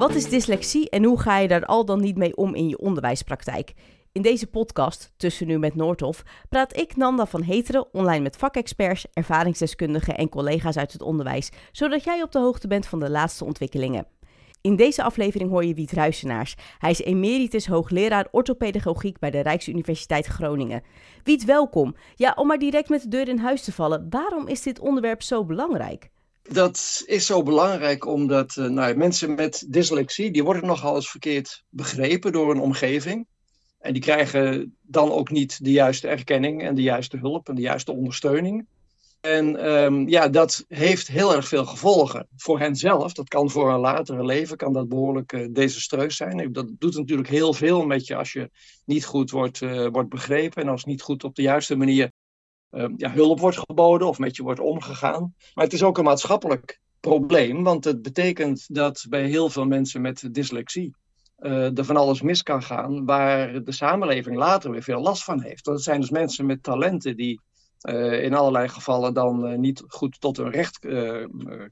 Wat is dyslexie en hoe ga je daar al dan niet mee om in je onderwijspraktijk? In deze podcast, Tussen Nu met Noordhof, praat ik Nanda van Heteren online met vakexperts, ervaringsdeskundigen en collega's uit het onderwijs, zodat jij op de hoogte bent van de laatste ontwikkelingen. In deze aflevering hoor je Wiet Ruisenaars. Hij is emeritus hoogleraar orthopedagogiek bij de Rijksuniversiteit Groningen. Wiet, welkom. Ja, om maar direct met de deur in huis te vallen, waarom is dit onderwerp zo belangrijk? Dat is zo belangrijk omdat uh, nou, mensen met dyslexie, die worden nogal eens verkeerd begrepen door een omgeving. En die krijgen dan ook niet de juiste erkenning en de juiste hulp en de juiste ondersteuning. En um, ja, dat heeft heel erg veel gevolgen voor hen zelf. Dat kan voor een latere leven kan dat behoorlijk uh, desastreus zijn. Dat doet natuurlijk heel veel met je als je niet goed wordt, uh, wordt begrepen en als niet goed op de juiste manier ja, hulp wordt geboden of met je wordt omgegaan. Maar het is ook een maatschappelijk probleem, want het betekent dat bij heel veel mensen met dyslexie uh, er van alles mis kan gaan, waar de samenleving later weer veel last van heeft. Dat zijn dus mensen met talenten die uh, in allerlei gevallen dan uh, niet goed tot hun recht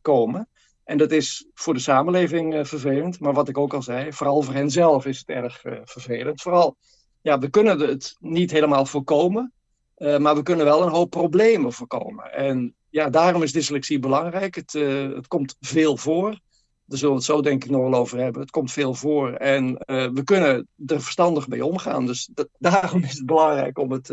komen. En dat is voor de samenleving vervelend, maar wat ik ook al zei, vooral voor hen zelf is het erg vervelend. Vooral, ja, we kunnen het niet helemaal voorkomen, maar we kunnen wel een hoop problemen voorkomen. En ja, daarom is dyslexie belangrijk. Het, het komt veel voor. Daar zullen we het zo denk ik nog wel over hebben. Het komt veel voor en uh, we kunnen er verstandig mee omgaan. Dus daarom is het belangrijk om het,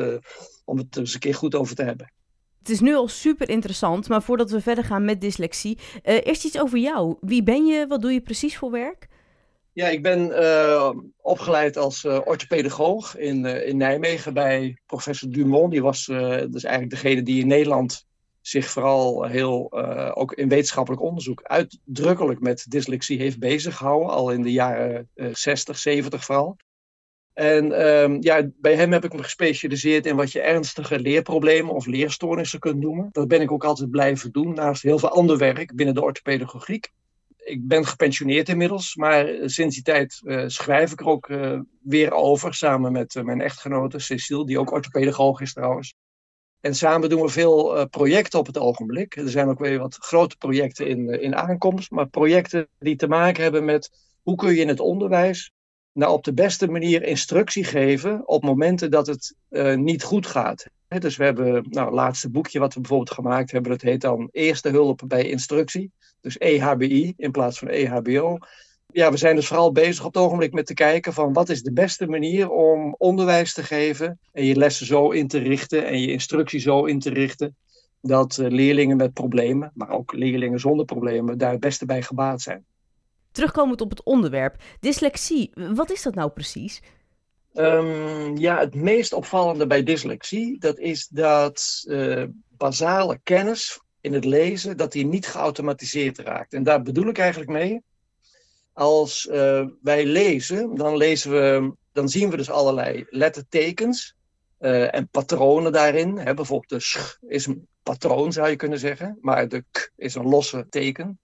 om het eens een keer goed over te hebben. Het is nu al super interessant, maar voordat we verder gaan met dyslexie, eerst iets over jou. Wie ben je? Wat doe je precies voor werk? Ja, ik ben opgeleid als orthopedagoog in, in Nijmegen bij professor Dumont. Die was dus eigenlijk degene die in Nederland zich vooral heel, ook in wetenschappelijk onderzoek, uitdrukkelijk met dyslexie heeft bezig gehouden, al in de jaren uh, 60, 70 vooral. En um, ja, bij hem heb ik me gespecialiseerd in wat je ernstige leerproblemen of leerstoornissen kunt noemen. Dat ben ik ook altijd blijven doen, naast heel veel ander werk binnen de orthopedagogiek. Ik ben gepensioneerd inmiddels, maar sinds die tijd uh, schrijf ik er ook uh, weer over, samen met mijn echtgenote Cecile, die ook orthopedagoog is trouwens. En samen doen we veel projecten op het ogenblik. Er zijn ook weer wat grote projecten in, in aankomst, maar projecten die te maken hebben met hoe kun je in het onderwijs nou op de beste manier instructie geven op momenten dat het niet goed gaat. Dus we hebben nou, het laatste boekje wat we bijvoorbeeld gemaakt hebben, dat heet dan Eerste Hulp bij Instructie. Dus EHBI in plaats van EHBO ja, we zijn dus vooral bezig op het ogenblik met te kijken van wat is de beste manier om onderwijs te geven en je lessen zo in te richten en je instructie zo in te richten dat uh, leerlingen met problemen, maar ook leerlingen zonder problemen, daar het beste bij gebaat zijn. Terugkomend op het onderwerp, dyslexie, wat is dat nou precies? Um, ja, het meest opvallende bij dyslexie, dat is dat uh, basale kennis in het lezen, dat die niet geautomatiseerd raakt. En daar bedoel ik eigenlijk mee, als uh, wij lezen, dan, lezen we, dan zien we dus allerlei lettertekens uh, en patronen daarin. Hè, bijvoorbeeld de sch is een patroon, zou je kunnen zeggen, maar de k is een losse teken.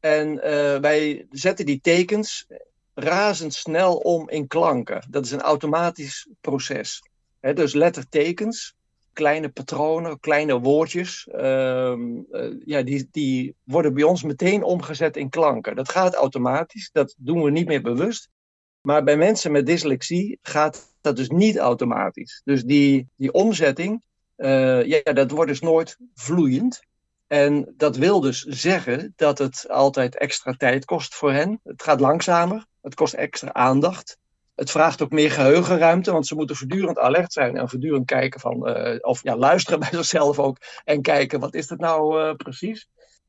En wij zetten die tekens razendsnel om in klanken. Dat is een automatisch proces. Dus lettertekens kleine patronen, kleine woordjes, uh, uh, ja, die, die worden bij ons meteen omgezet in klanken. Dat gaat automatisch, dat doen we niet meer bewust. Maar bij mensen met dyslexie gaat dat dus niet automatisch. Dus die, die omzetting, uh, ja, dat wordt dus nooit vloeiend. En dat wil dus zeggen dat het altijd extra tijd kost voor hen. Het gaat langzamer, het kost extra aandacht het vraagt ook meer geheugenruimte, want ze moeten voortdurend alert zijn en voortdurend kijken van, uh, of ja, luisteren bij zichzelf ook en kijken wat is het nou uh, precies.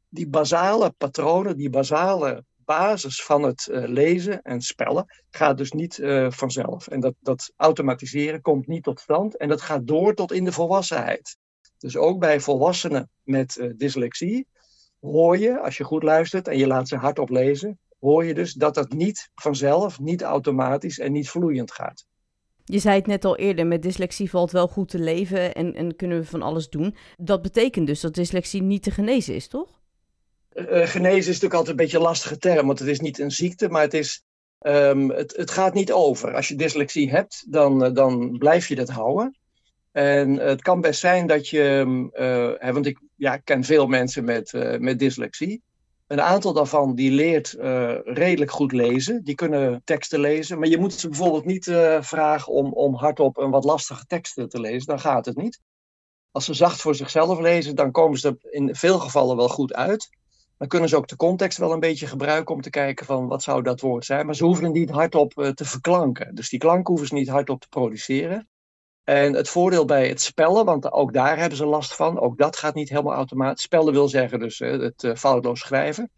Die basale patronen, die basale basis van het uh, lezen en spellen gaat dus niet vanzelf. En dat, dat automatiseren komt niet tot stand en dat gaat door tot in de volwassenheid. Dus ook bij volwassenen met dyslexie hoor je, als je goed luistert en je laat ze hardop lezen, hoor je dus dat dat niet vanzelf, niet automatisch en niet vloeiend gaat. Je zei het net al eerder, met dyslexie valt wel goed te leven en, en kunnen we van alles doen. Dat betekent dus dat dyslexie niet te genezen is, toch? Uh, genezen is natuurlijk altijd een beetje een lastige term, want het is niet een ziekte, maar het, is, um, het, het gaat niet over. Als je dyslexie hebt, dan, uh, dan blijf je dat houden. En het kan best zijn dat je, uh, want ik ja, ken veel mensen met, met dyslexie, Een aantal daarvan die leert uh, redelijk goed lezen. Die kunnen teksten lezen. Maar je moet ze bijvoorbeeld niet vragen om, om hardop een wat lastige teksten te lezen. Dan gaat het niet. Als ze zacht voor zichzelf lezen, dan komen ze er in veel gevallen wel goed uit. Dan kunnen ze ook de context wel een beetje gebruiken om te kijken van wat zou dat woord zijn. Maar ze hoeven het niet hardop te verklanken. Dus die klank hoeven ze niet hardop te produceren. En het voordeel bij het spellen, want ook daar hebben ze last van, ook dat gaat niet helemaal automatisch. Spellen wil zeggen dus het uh, foutloos schrijven.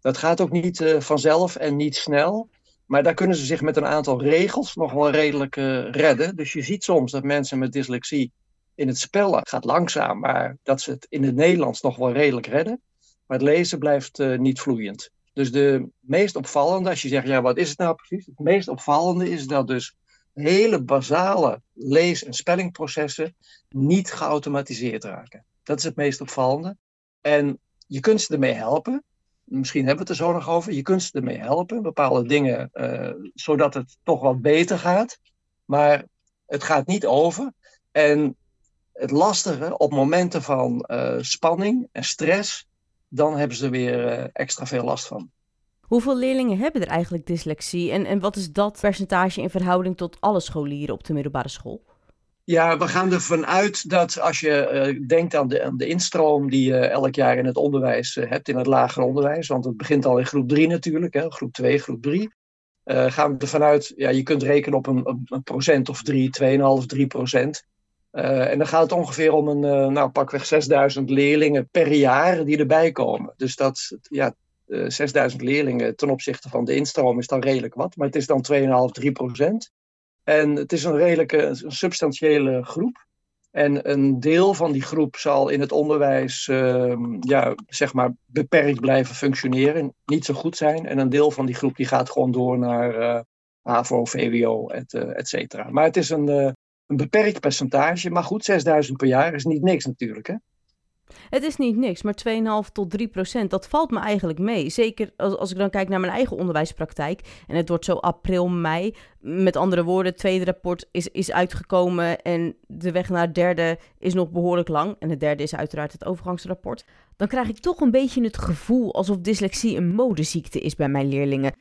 Dat gaat ook niet uh, vanzelf en niet snel. Maar daar kunnen ze zich met een aantal regels nog wel redelijk redden. Dus je ziet soms dat mensen met dyslexie in het spellen gaat langzaam, maar dat ze het in het Nederlands nog wel redelijk redden. Maar het lezen blijft niet vloeiend. Dus de meest opvallende, als je zegt, ja, wat is het nou precies? Het meest opvallende is dat dus hele basale lees- en spellingprocessen niet geautomatiseerd raken. Dat is het meest opvallende. En je kunt ze ermee helpen. Misschien hebben we het er zo nog over. Je kunt ze ermee helpen, bepaalde dingen, uh, zodat het toch wat beter gaat. Maar het gaat niet over. En het lastige, op momenten van uh, spanning en stress, dan hebben ze er weer uh, extra veel last van. Hoeveel leerlingen hebben er eigenlijk dyslexie en, en wat is dat percentage in verhouding tot alle scholieren op de middelbare school? Ja, we gaan ervan uit dat als je uh, denkt aan de, aan de instroom die je elk jaar in het onderwijs uh, hebt, in het lager onderwijs, want het begint al in groep 3 natuurlijk, hè, groep 2, groep 3. Uh, gaan we ervan uit, ja, je kunt rekenen op een, een procent of 3, 2,5, 3 procent. en dan gaat het ongeveer om een, nou pakweg 6000 leerlingen per jaar die erbij komen. Dus dat, ja, uh, 6000 leerlingen ten opzichte van de instroom is dan redelijk wat, maar het is dan 2,5, 3 procent. En het is een redelijke, een substantiële groep. En een deel van die groep zal in het onderwijs uh, ja, zeg maar beperkt blijven functioneren, niet zo goed zijn. En een deel van die groep die gaat gewoon door naar uh, HAVO, VWO, et, uh, et cetera. Maar het is een, een beperkt percentage. Maar goed, 6000 per jaar is niet niks natuurlijk. Hè? Het is niet niks, maar 2,5 tot 3 procent, dat valt me eigenlijk mee. Zeker als, als ik dan kijk naar mijn eigen onderwijspraktijk. En het wordt zo april, mei. Met andere woorden, het tweede rapport is, is uitgekomen en de weg naar het derde is nog behoorlijk lang. En het derde is uiteraard het overgangsrapport. Dan krijg ik toch een beetje het gevoel alsof dyslexie een modeziekte is bij mijn leerlingen.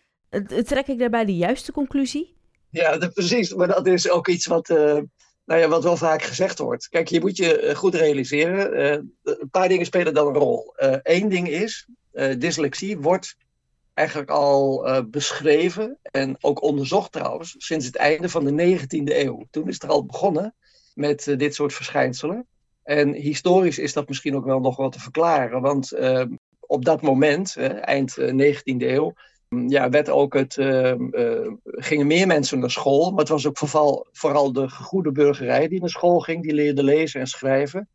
Trek ik daarbij de juiste conclusie? Ja, precies. Maar dat is ook iets wat... Uh nou ja, wat wel vaak gezegd wordt. Kijk, je moet je eh, goed realiseren. Uh, een paar dingen spelen dan een rol. Eén uh, ding is, dyslexie wordt eigenlijk al beschreven en ook onderzocht trouwens sinds het einde van de 19e eeuw. Toen is het er al begonnen met dit soort verschijnselen. En historisch is dat misschien ook wel nog wat te verklaren, want op dat moment, eind 19e eeuw, ja, werd ook het, uh, uh, gingen meer mensen naar school, maar het was ook vooral, vooral de goede burgerij die naar school ging, die leerde lezen en schrijven.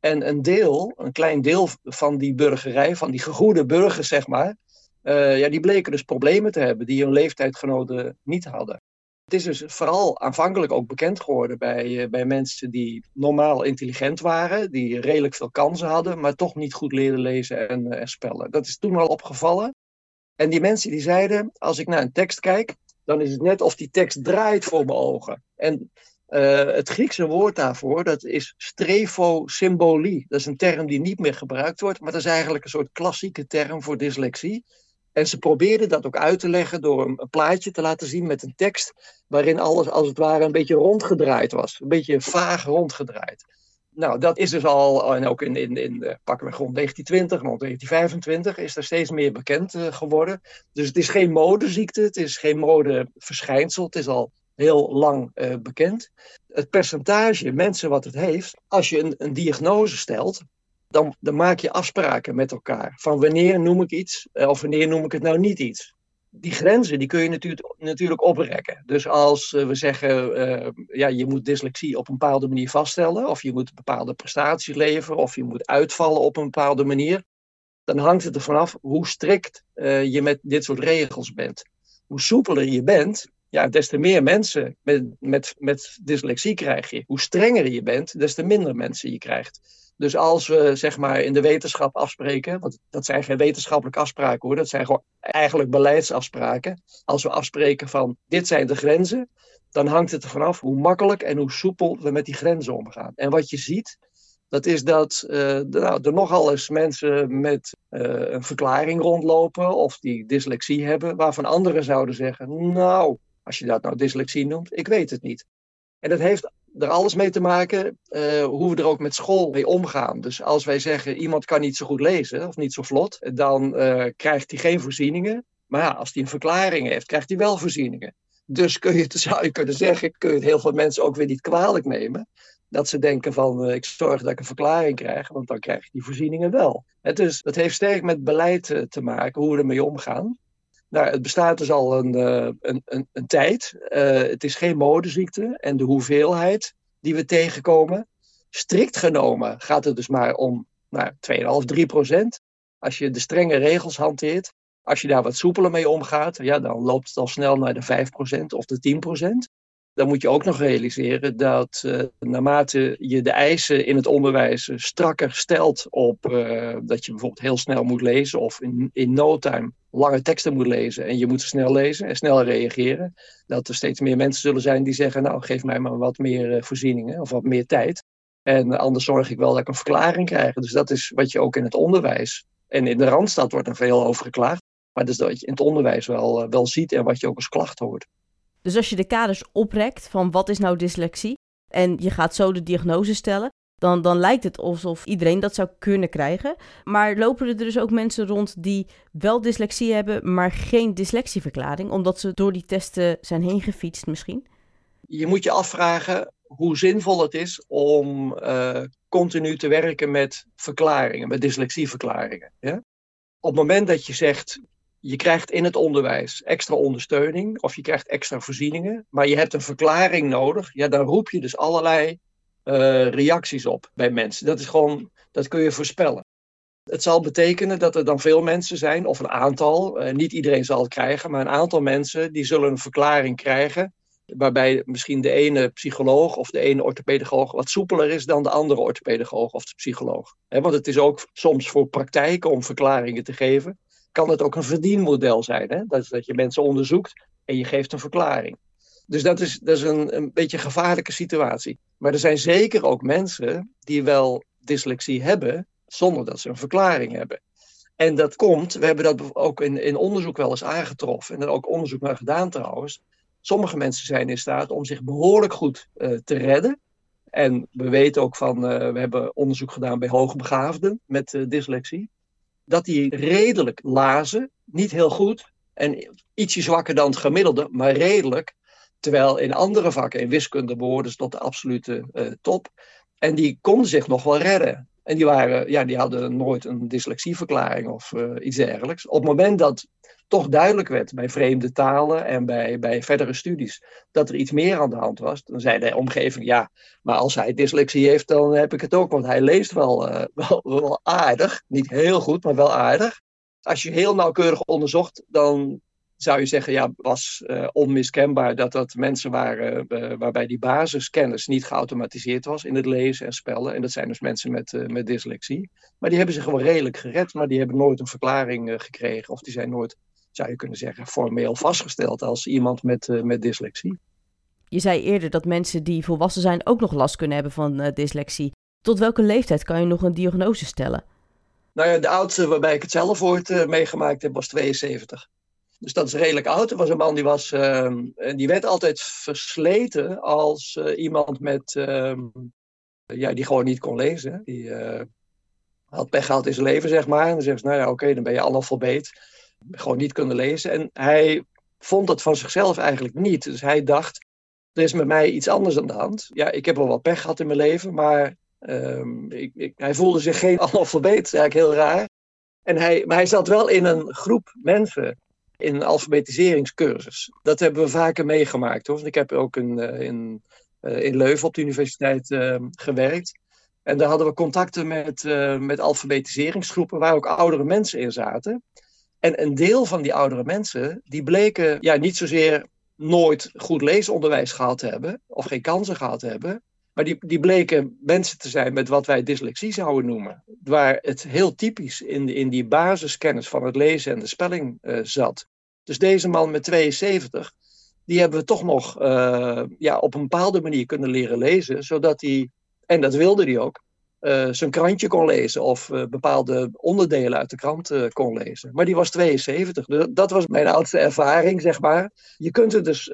En een deel, een klein deel van die burgerij, van die gegoede burgers, zeg maar, uh, ja, die bleken dus problemen te hebben die hun leeftijdgenoten niet hadden. Het is dus vooral aanvankelijk ook bekend geworden bij, bij mensen die normaal intelligent waren, die redelijk veel kansen hadden, maar toch niet goed leerden lezen en, en spellen. Dat is toen al opgevallen. En die mensen die zeiden, als ik naar een tekst kijk, dan is het net of die tekst draait voor mijn ogen. En uh, het Griekse woord daarvoor, dat is strefosymbolie. Dat is een term die niet meer gebruikt wordt, maar dat is eigenlijk een soort klassieke term voor dyslexie. En ze probeerden dat ook uit te leggen door een, een plaatje te laten zien met een tekst waarin alles als het ware een beetje rondgedraaid was. Een beetje vaag rondgedraaid. Nou, dat is dus al, en ook in, in, in uh, pakken we rond 1920, rond 1925, is er steeds meer bekend uh, geworden. Dus het is geen modeziekte, het is geen modeverschijnsel, het is al heel lang uh, bekend. Het percentage mensen wat het heeft, als je een, een diagnose stelt, dan, dan, maak je afspraken met elkaar. Van wanneer noem ik iets, of wanneer noem ik het nou niet iets die grenzen die kun je natuurlijk, natuurlijk oprekken. Dus als uh, we zeggen, uh, ja, je moet dyslexie op een bepaalde manier vaststellen, of je moet bepaalde prestaties leveren, of je moet uitvallen op een bepaalde manier, dan hangt het er vanaf hoe strikt uh, je met dit soort regels bent. Hoe soepeler je bent, ja, des te meer mensen met, met, met dyslexie krijg je. Hoe strenger je bent, des te minder mensen je krijgt. Dus als we zeg maar in de wetenschap afspreken, want dat zijn geen wetenschappelijke afspraken hoor, dat zijn gewoon eigenlijk beleidsafspraken. Als we afspreken van dit zijn de grenzen, dan hangt het er vanaf hoe makkelijk en hoe soepel we met die grenzen omgaan. En wat je ziet, Dat is dat uh, nou, er nogal eens mensen met uh, een verklaring rondlopen of die dyslexie hebben, waarvan anderen zouden zeggen, nou, als je dat nou dyslexie noemt, ik weet het niet. En dat heeft er alles mee te maken uh, hoe we er ook met school mee omgaan. Dus als wij zeggen iemand kan niet zo goed lezen of niet zo vlot, dan krijgt hij geen voorzieningen. Maar ja, als hij een verklaring heeft, krijgt hij wel voorzieningen. Dus kun je, zou je kunnen zeggen, kun je het heel veel mensen ook weer niet kwalijk nemen dat ze denken van uh, ik zorg dat ik een verklaring krijg, want dan krijg je die voorzieningen wel. Het dus dat heeft sterk met beleid te maken, hoe we ermee omgaan. Nou, het bestaat dus al een, uh, een, een, een, tijd. het is geen modeziekte en de hoeveelheid die we tegenkomen, strikt genomen gaat het dus maar om nou, 2,5, 3 procent. Als je de strenge regels hanteert, als je daar wat soepeler mee omgaat, ja, dan loopt het al snel naar de 5% of de 10% dan moet je ook nog realiseren dat uh, naarmate je de eisen in het onderwijs strakker stelt op uh, dat je bijvoorbeeld heel snel moet lezen of in, in no time lange teksten moet lezen en je moet snel lezen en snel reageren, dat er steeds meer mensen zullen zijn die zeggen, nou geef mij maar wat meer uh, voorzieningen of wat meer tijd. En anders zorg ik wel dat ik een verklaring krijg. Dus dat is wat je ook in het onderwijs en in de Randstad wordt er veel over geklaagd. Maar dat is dat je in het onderwijs wel, wel ziet en wat je ook als klacht hoort. Dus als je de kaders oprekt van wat is nou dyslexie en je gaat zo de diagnose stellen, dan, dan lijkt het alsof iedereen dat zou kunnen krijgen. Maar lopen er dus ook mensen rond die wel dyslexie hebben, maar geen dyslexieverklaring, omdat ze door die testen zijn heen gefietst misschien? Je moet je afvragen hoe zinvol het is om uh, continu te werken met verklaringen, met dyslexieverklaringen. Ja? Op het moment dat je zegt, je krijgt in het onderwijs extra ondersteuning of je krijgt extra voorzieningen, maar je hebt een verklaring nodig, ja, dan roep je dus allerlei uh, reacties op bij mensen. Dat is gewoon, dat kun je voorspellen. Het zal betekenen dat er dan veel mensen zijn, of een aantal, uh, niet iedereen zal het krijgen, maar een aantal mensen die zullen een verklaring krijgen, waarbij misschien de ene psycholoog of de ene orthopedagoog wat soepeler is dan de andere orthopedagoog of de psycholoog. Want het is ook soms voor praktijken om verklaringen te geven kan het ook een verdienmodel zijn. Hè? Dat, je mensen onderzoekt en je geeft een verklaring. Dus dat is, dat is een, een beetje een gevaarlijke situatie. Maar er zijn zeker ook mensen die wel dyslexie hebben, zonder dat ze een verklaring hebben. En dat komt, we hebben dat ook in, in onderzoek wel eens aangetroffen, en er ook onderzoek naar gedaan trouwens. Sommige mensen zijn in staat om zich behoorlijk goed uh, te redden. En we weten ook van, uh, we hebben onderzoek gedaan bij hoogbegaafden met uh, dyslexie dat die redelijk lazen. Niet heel goed en ietsje zwakker dan het gemiddelde, maar redelijk. Terwijl in andere vakken, in wiskunde, behoorden ze tot de absolute uh, top. En die konden zich nog wel redden. En die, waren, ja, die hadden nooit een dyslexieverklaring of uh, iets dergelijks. Op het moment dat toch duidelijk werd bij vreemde talen en bij, bij verdere studies dat er iets meer aan de hand was, dan zei de omgeving: ja, maar als hij dyslexie heeft, dan heb ik het ook, want hij leest wel, wel, wel aardig. Niet heel goed, maar wel aardig. Als je heel nauwkeurig onderzocht, dan zou je zeggen, ja, was uh, onmiskenbaar dat dat mensen waren uh, waarbij die basiskennis niet geautomatiseerd was in het lezen en spellen. En dat zijn dus mensen met, uh, met dyslexie. Maar die hebben zich wel redelijk gered, maar die hebben nooit een verklaring gekregen. Of die zijn nooit, zou je kunnen zeggen, formeel vastgesteld als iemand met, met dyslexie. Je zei eerder dat mensen die volwassen zijn ook nog last kunnen hebben van dyslexie. Tot welke leeftijd kan je nog een diagnose stellen? Nou ja, de oudste waarbij ik het zelf ooit meegemaakt heb was 72. Dus dat is redelijk oud. Er was een man die was, uh, die werd altijd versleten als uh, iemand met, uh, ja, die gewoon niet kon lezen. Die eh, had pech gehad in zijn leven, zeg maar. En dan zegt ze, nou ja, oké, dan ben je analfabeet. Gewoon niet kunnen lezen. En hij vond dat van zichzelf eigenlijk niet. Dus hij dacht, er is met mij iets anders aan de hand. Ja, ik heb wel wat pech gehad in mijn leven, maar ehm, ik, ik, hij voelde zich geen analfabeet. Dat eigenlijk heel raar. En hij, maar hij zat wel in een groep mensen in een alfabetiseringscursus. Dat hebben we vaker meegemaakt hoor. Ik heb ook in, eh, in, eh, in Leuven op de universiteit ehm, gewerkt. En daar hadden we contacten met, uh, met alfabetiseringsgroepen waar ook oudere mensen in zaten. En een deel van die oudere mensen, die bleken ja, niet zozeer nooit goed leesonderwijs gehad te hebben, of geen kansen gehad te hebben, maar die, die bleken mensen te zijn met wat wij dyslexie zouden noemen. Waar het heel typisch in, in die basiskennis van het lezen en de spelling uh, zat. Dus deze man met 72, die hebben we toch nog uh, ja, op een bepaalde manier kunnen leren lezen. Zodat hij, en dat wilde hij ook, uh, zijn krantje kon lezen of uh, bepaalde onderdelen uit de krant uh, kon lezen. Maar die was 72. Dat was mijn oudste ervaring, zeg maar. Je kunt het dus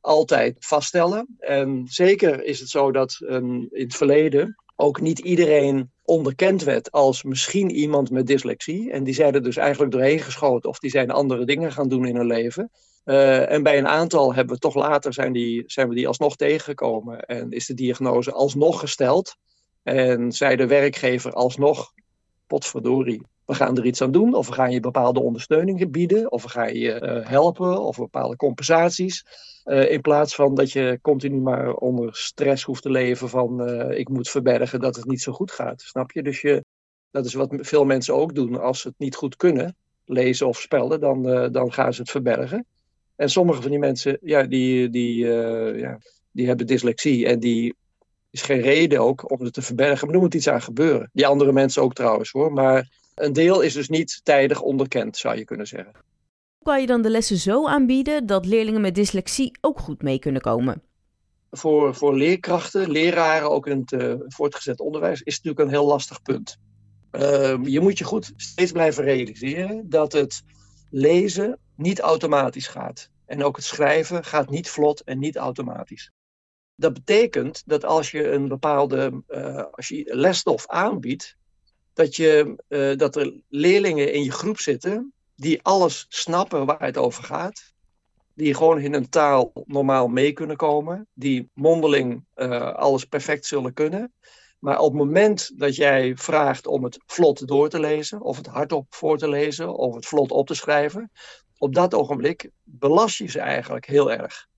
altijd vaststellen. En zeker is het zo dat in het verleden ook niet iedereen onderkend werd als misschien iemand met dyslexie. En die zijn er dus eigenlijk doorheen geschoten of die zijn andere dingen gaan doen in hun leven. En bij een aantal hebben we toch later zijn, die, zijn we die alsnog tegengekomen en is de diagnose alsnog gesteld. En zei de werkgever alsnog, potverdorie, we gaan er iets aan doen. Of we gaan je bepaalde ondersteuning bieden. Of we gaan je uh, helpen. Of bepaalde compensaties. Uh, in plaats van dat je continu maar onder stress hoeft te leven van uh, ik moet verbergen dat het niet zo goed gaat. Snap je? Dus je, dat is wat veel mensen ook doen. Als ze het niet goed kunnen, lezen of spellen, dan, dan gaan ze het verbergen. En sommige van die mensen, ja, die, die, ja, die hebben dyslexie en die is geen reden ook om het te verbergen. Maar er moet iets aan gebeuren. Die andere mensen ook trouwens hoor. Maar een deel is dus niet tijdig onderkend, zou je kunnen zeggen. Kan je dan de lessen zo aanbieden dat leerlingen met dyslexie ook goed mee kunnen komen? Voor, voor leerkrachten, leraren, ook in het uh, voortgezet onderwijs, is het natuurlijk een heel lastig punt. Uh, je moet je goed steeds blijven realiseren dat het lezen niet automatisch gaat. En ook het schrijven gaat niet vlot en niet automatisch. Dat betekent dat als je een bepaalde uh, als je lesstof aanbiedt, dat, je, uh, dat er leerlingen in je groep zitten die alles snappen waar het over gaat. Die gewoon in een taal normaal mee kunnen komen. Die mondeling uh, alles perfect zullen kunnen. Maar op het moment dat jij vraagt om het vlot door te lezen, of het hardop voor te lezen, of het vlot op te schrijven, op dat ogenblik belast je ze eigenlijk heel erg.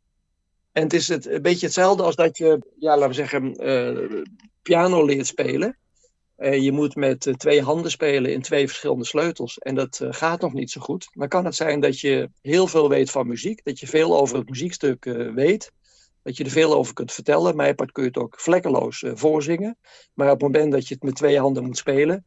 En het is het, een beetje hetzelfde als dat je, ja, laten we zeggen, uh, piano leert spelen. Uh, je moet met uh, twee handen spelen in twee verschillende sleutels. En dat gaat nog niet zo goed. Dan kan het zijn dat je heel veel weet van muziek. Dat je veel over het muziekstuk weet. Dat je er veel over kunt vertellen. Mijn part kun je het ook vlekkeloos voorzingen. Maar op het moment dat je het met twee handen moet spelen,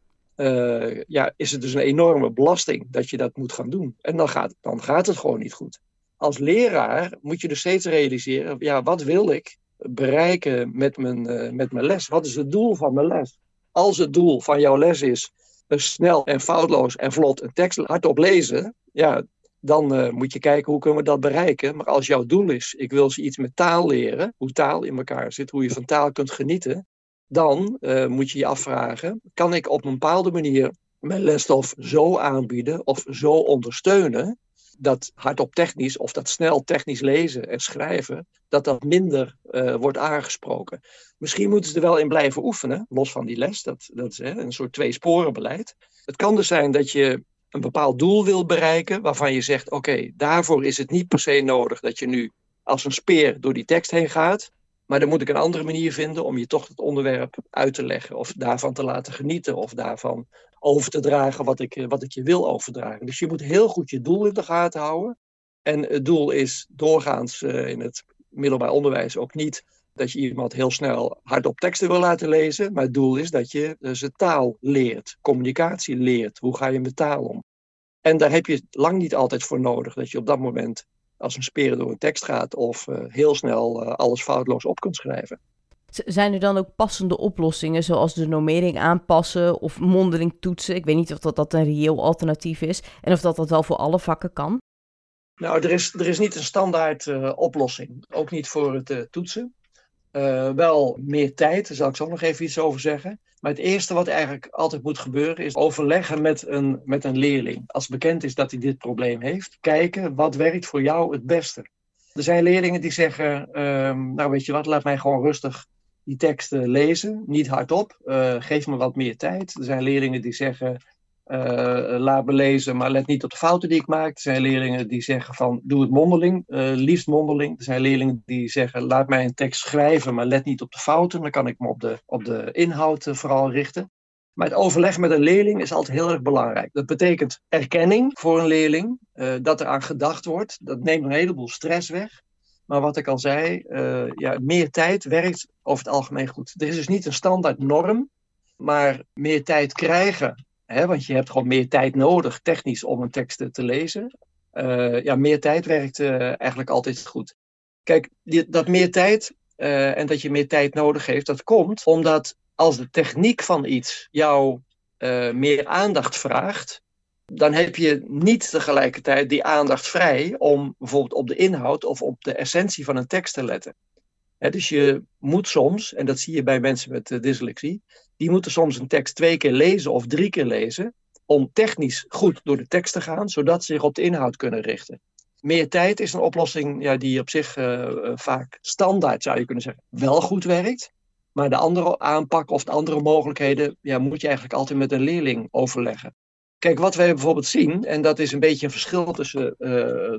ja, is het dus een enorme belasting dat je dat moet gaan doen. En dan gaat, dan gaat het gewoon niet goed als leraar moet je dus steeds realiseren, ja, wat wil ik bereiken met mijn, uh, met mijn les? Wat is het doel van mijn les? Als het doel van jouw les is een snel en foutloos en vlot een tekst hardop lezen, ja, dan uh, moet je kijken hoe kunnen we dat bereiken. Maar als jouw doel is, ik wil ze iets met taal leren, hoe taal in elkaar zit, hoe je van taal kunt genieten, dan moet je je afvragen, kan ik op een bepaalde manier mijn lesstof zo aanbieden of zo ondersteunen dat hardop technisch of dat snel technisch lezen en schrijven, dat dat minder uh, wordt aangesproken. Misschien moeten ze er wel in blijven oefenen, los van die les. Dat, dat is hè, een soort twee-sporen-beleid. Het kan dus zijn dat je een bepaald doel wil bereiken, waarvan je zegt: oké, daarvoor is het niet per se nodig dat je nu als een speer door die tekst heen gaat. Maar dan moet ik een andere manier vinden om je toch het onderwerp uit te leggen, of daarvan te laten genieten, of daarvan over te dragen wat ik, wat ik je wil overdragen. Dus je moet heel goed je doel in de gaten houden. En het doel is doorgaans uh, in het middelbaar onderwijs ook niet dat je iemand heel snel hardop teksten wil laten lezen. Maar het doel is dat je dus taal leert, communicatie leert. Hoe ga je met taal om? En daar heb je lang niet altijd voor nodig dat je op dat moment als een speer door een tekst gaat of heel snel alles foutloos op kunt schrijven. Zijn er dan ook passende oplossingen, zoals de normering aanpassen of mondeling toetsen? Ik weet niet of dat, dat een reëel alternatief is en of dat dat wel voor alle vakken kan. Nou, er is, er is niet een standaard uh, oplossing. Ook niet voor het uh, toetsen. Uh, wel meer tijd, daar zal ik zo nog even iets over zeggen. Maar het eerste wat eigenlijk altijd moet gebeuren is overleggen met een, met een leerling. Als bekend is dat hij dit probleem heeft, kijken wat werkt voor jou het beste. Er zijn leerlingen die zeggen, ehm, nou weet je wat, laat mij gewoon rustig die teksten lezen, niet hardop. Uh, geef me wat meer tijd. Er zijn leerlingen die zeggen, uh, laat me lezen, maar let niet op de fouten die ik maak. Er zijn leerlingen die zeggen van, doe het mondeling, uh, liefst mondeling. Er zijn leerlingen die zeggen, laat mij een tekst schrijven, maar let niet op de fouten. Dan kan ik me op de, op de inhoud vooral richten. Maar het overleg met een leerling is altijd heel erg belangrijk. Dat betekent erkenning voor een leerling, dat er aan gedacht wordt. Dat neemt een heleboel stress weg. Maar wat ik al zei, uh, ja, meer tijd werkt over het algemeen goed. Er is dus niet een standaard norm, maar meer tijd krijgen. Hè, want je hebt gewoon meer tijd nodig, technisch, om een tekst te lezen. Uh, ja, meer tijd werkt uh, eigenlijk altijd goed. Kijk, dat meer tijd en dat je meer tijd nodig heeft, dat komt omdat als de techniek van iets jou meer aandacht vraagt, dan heb je niet tegelijkertijd die aandacht vrij om bijvoorbeeld op de inhoud of op de essentie van een tekst te letten. dus je moet soms, en dat zie je bij mensen met uh, dyslexie, die moeten soms een tekst twee keer lezen of drie keer lezen om technisch goed door de tekst te gaan, zodat ze zich op de inhoud kunnen richten. Meer tijd is een oplossing ja, die op zich uh, vaak standaard, zou je kunnen zeggen, wel goed werkt. Maar de andere aanpak of de andere mogelijkheden ja, moet je eigenlijk altijd met een leerling overleggen. Kijk, wat wij bijvoorbeeld zien, en dat is een beetje een verschil tussen uh,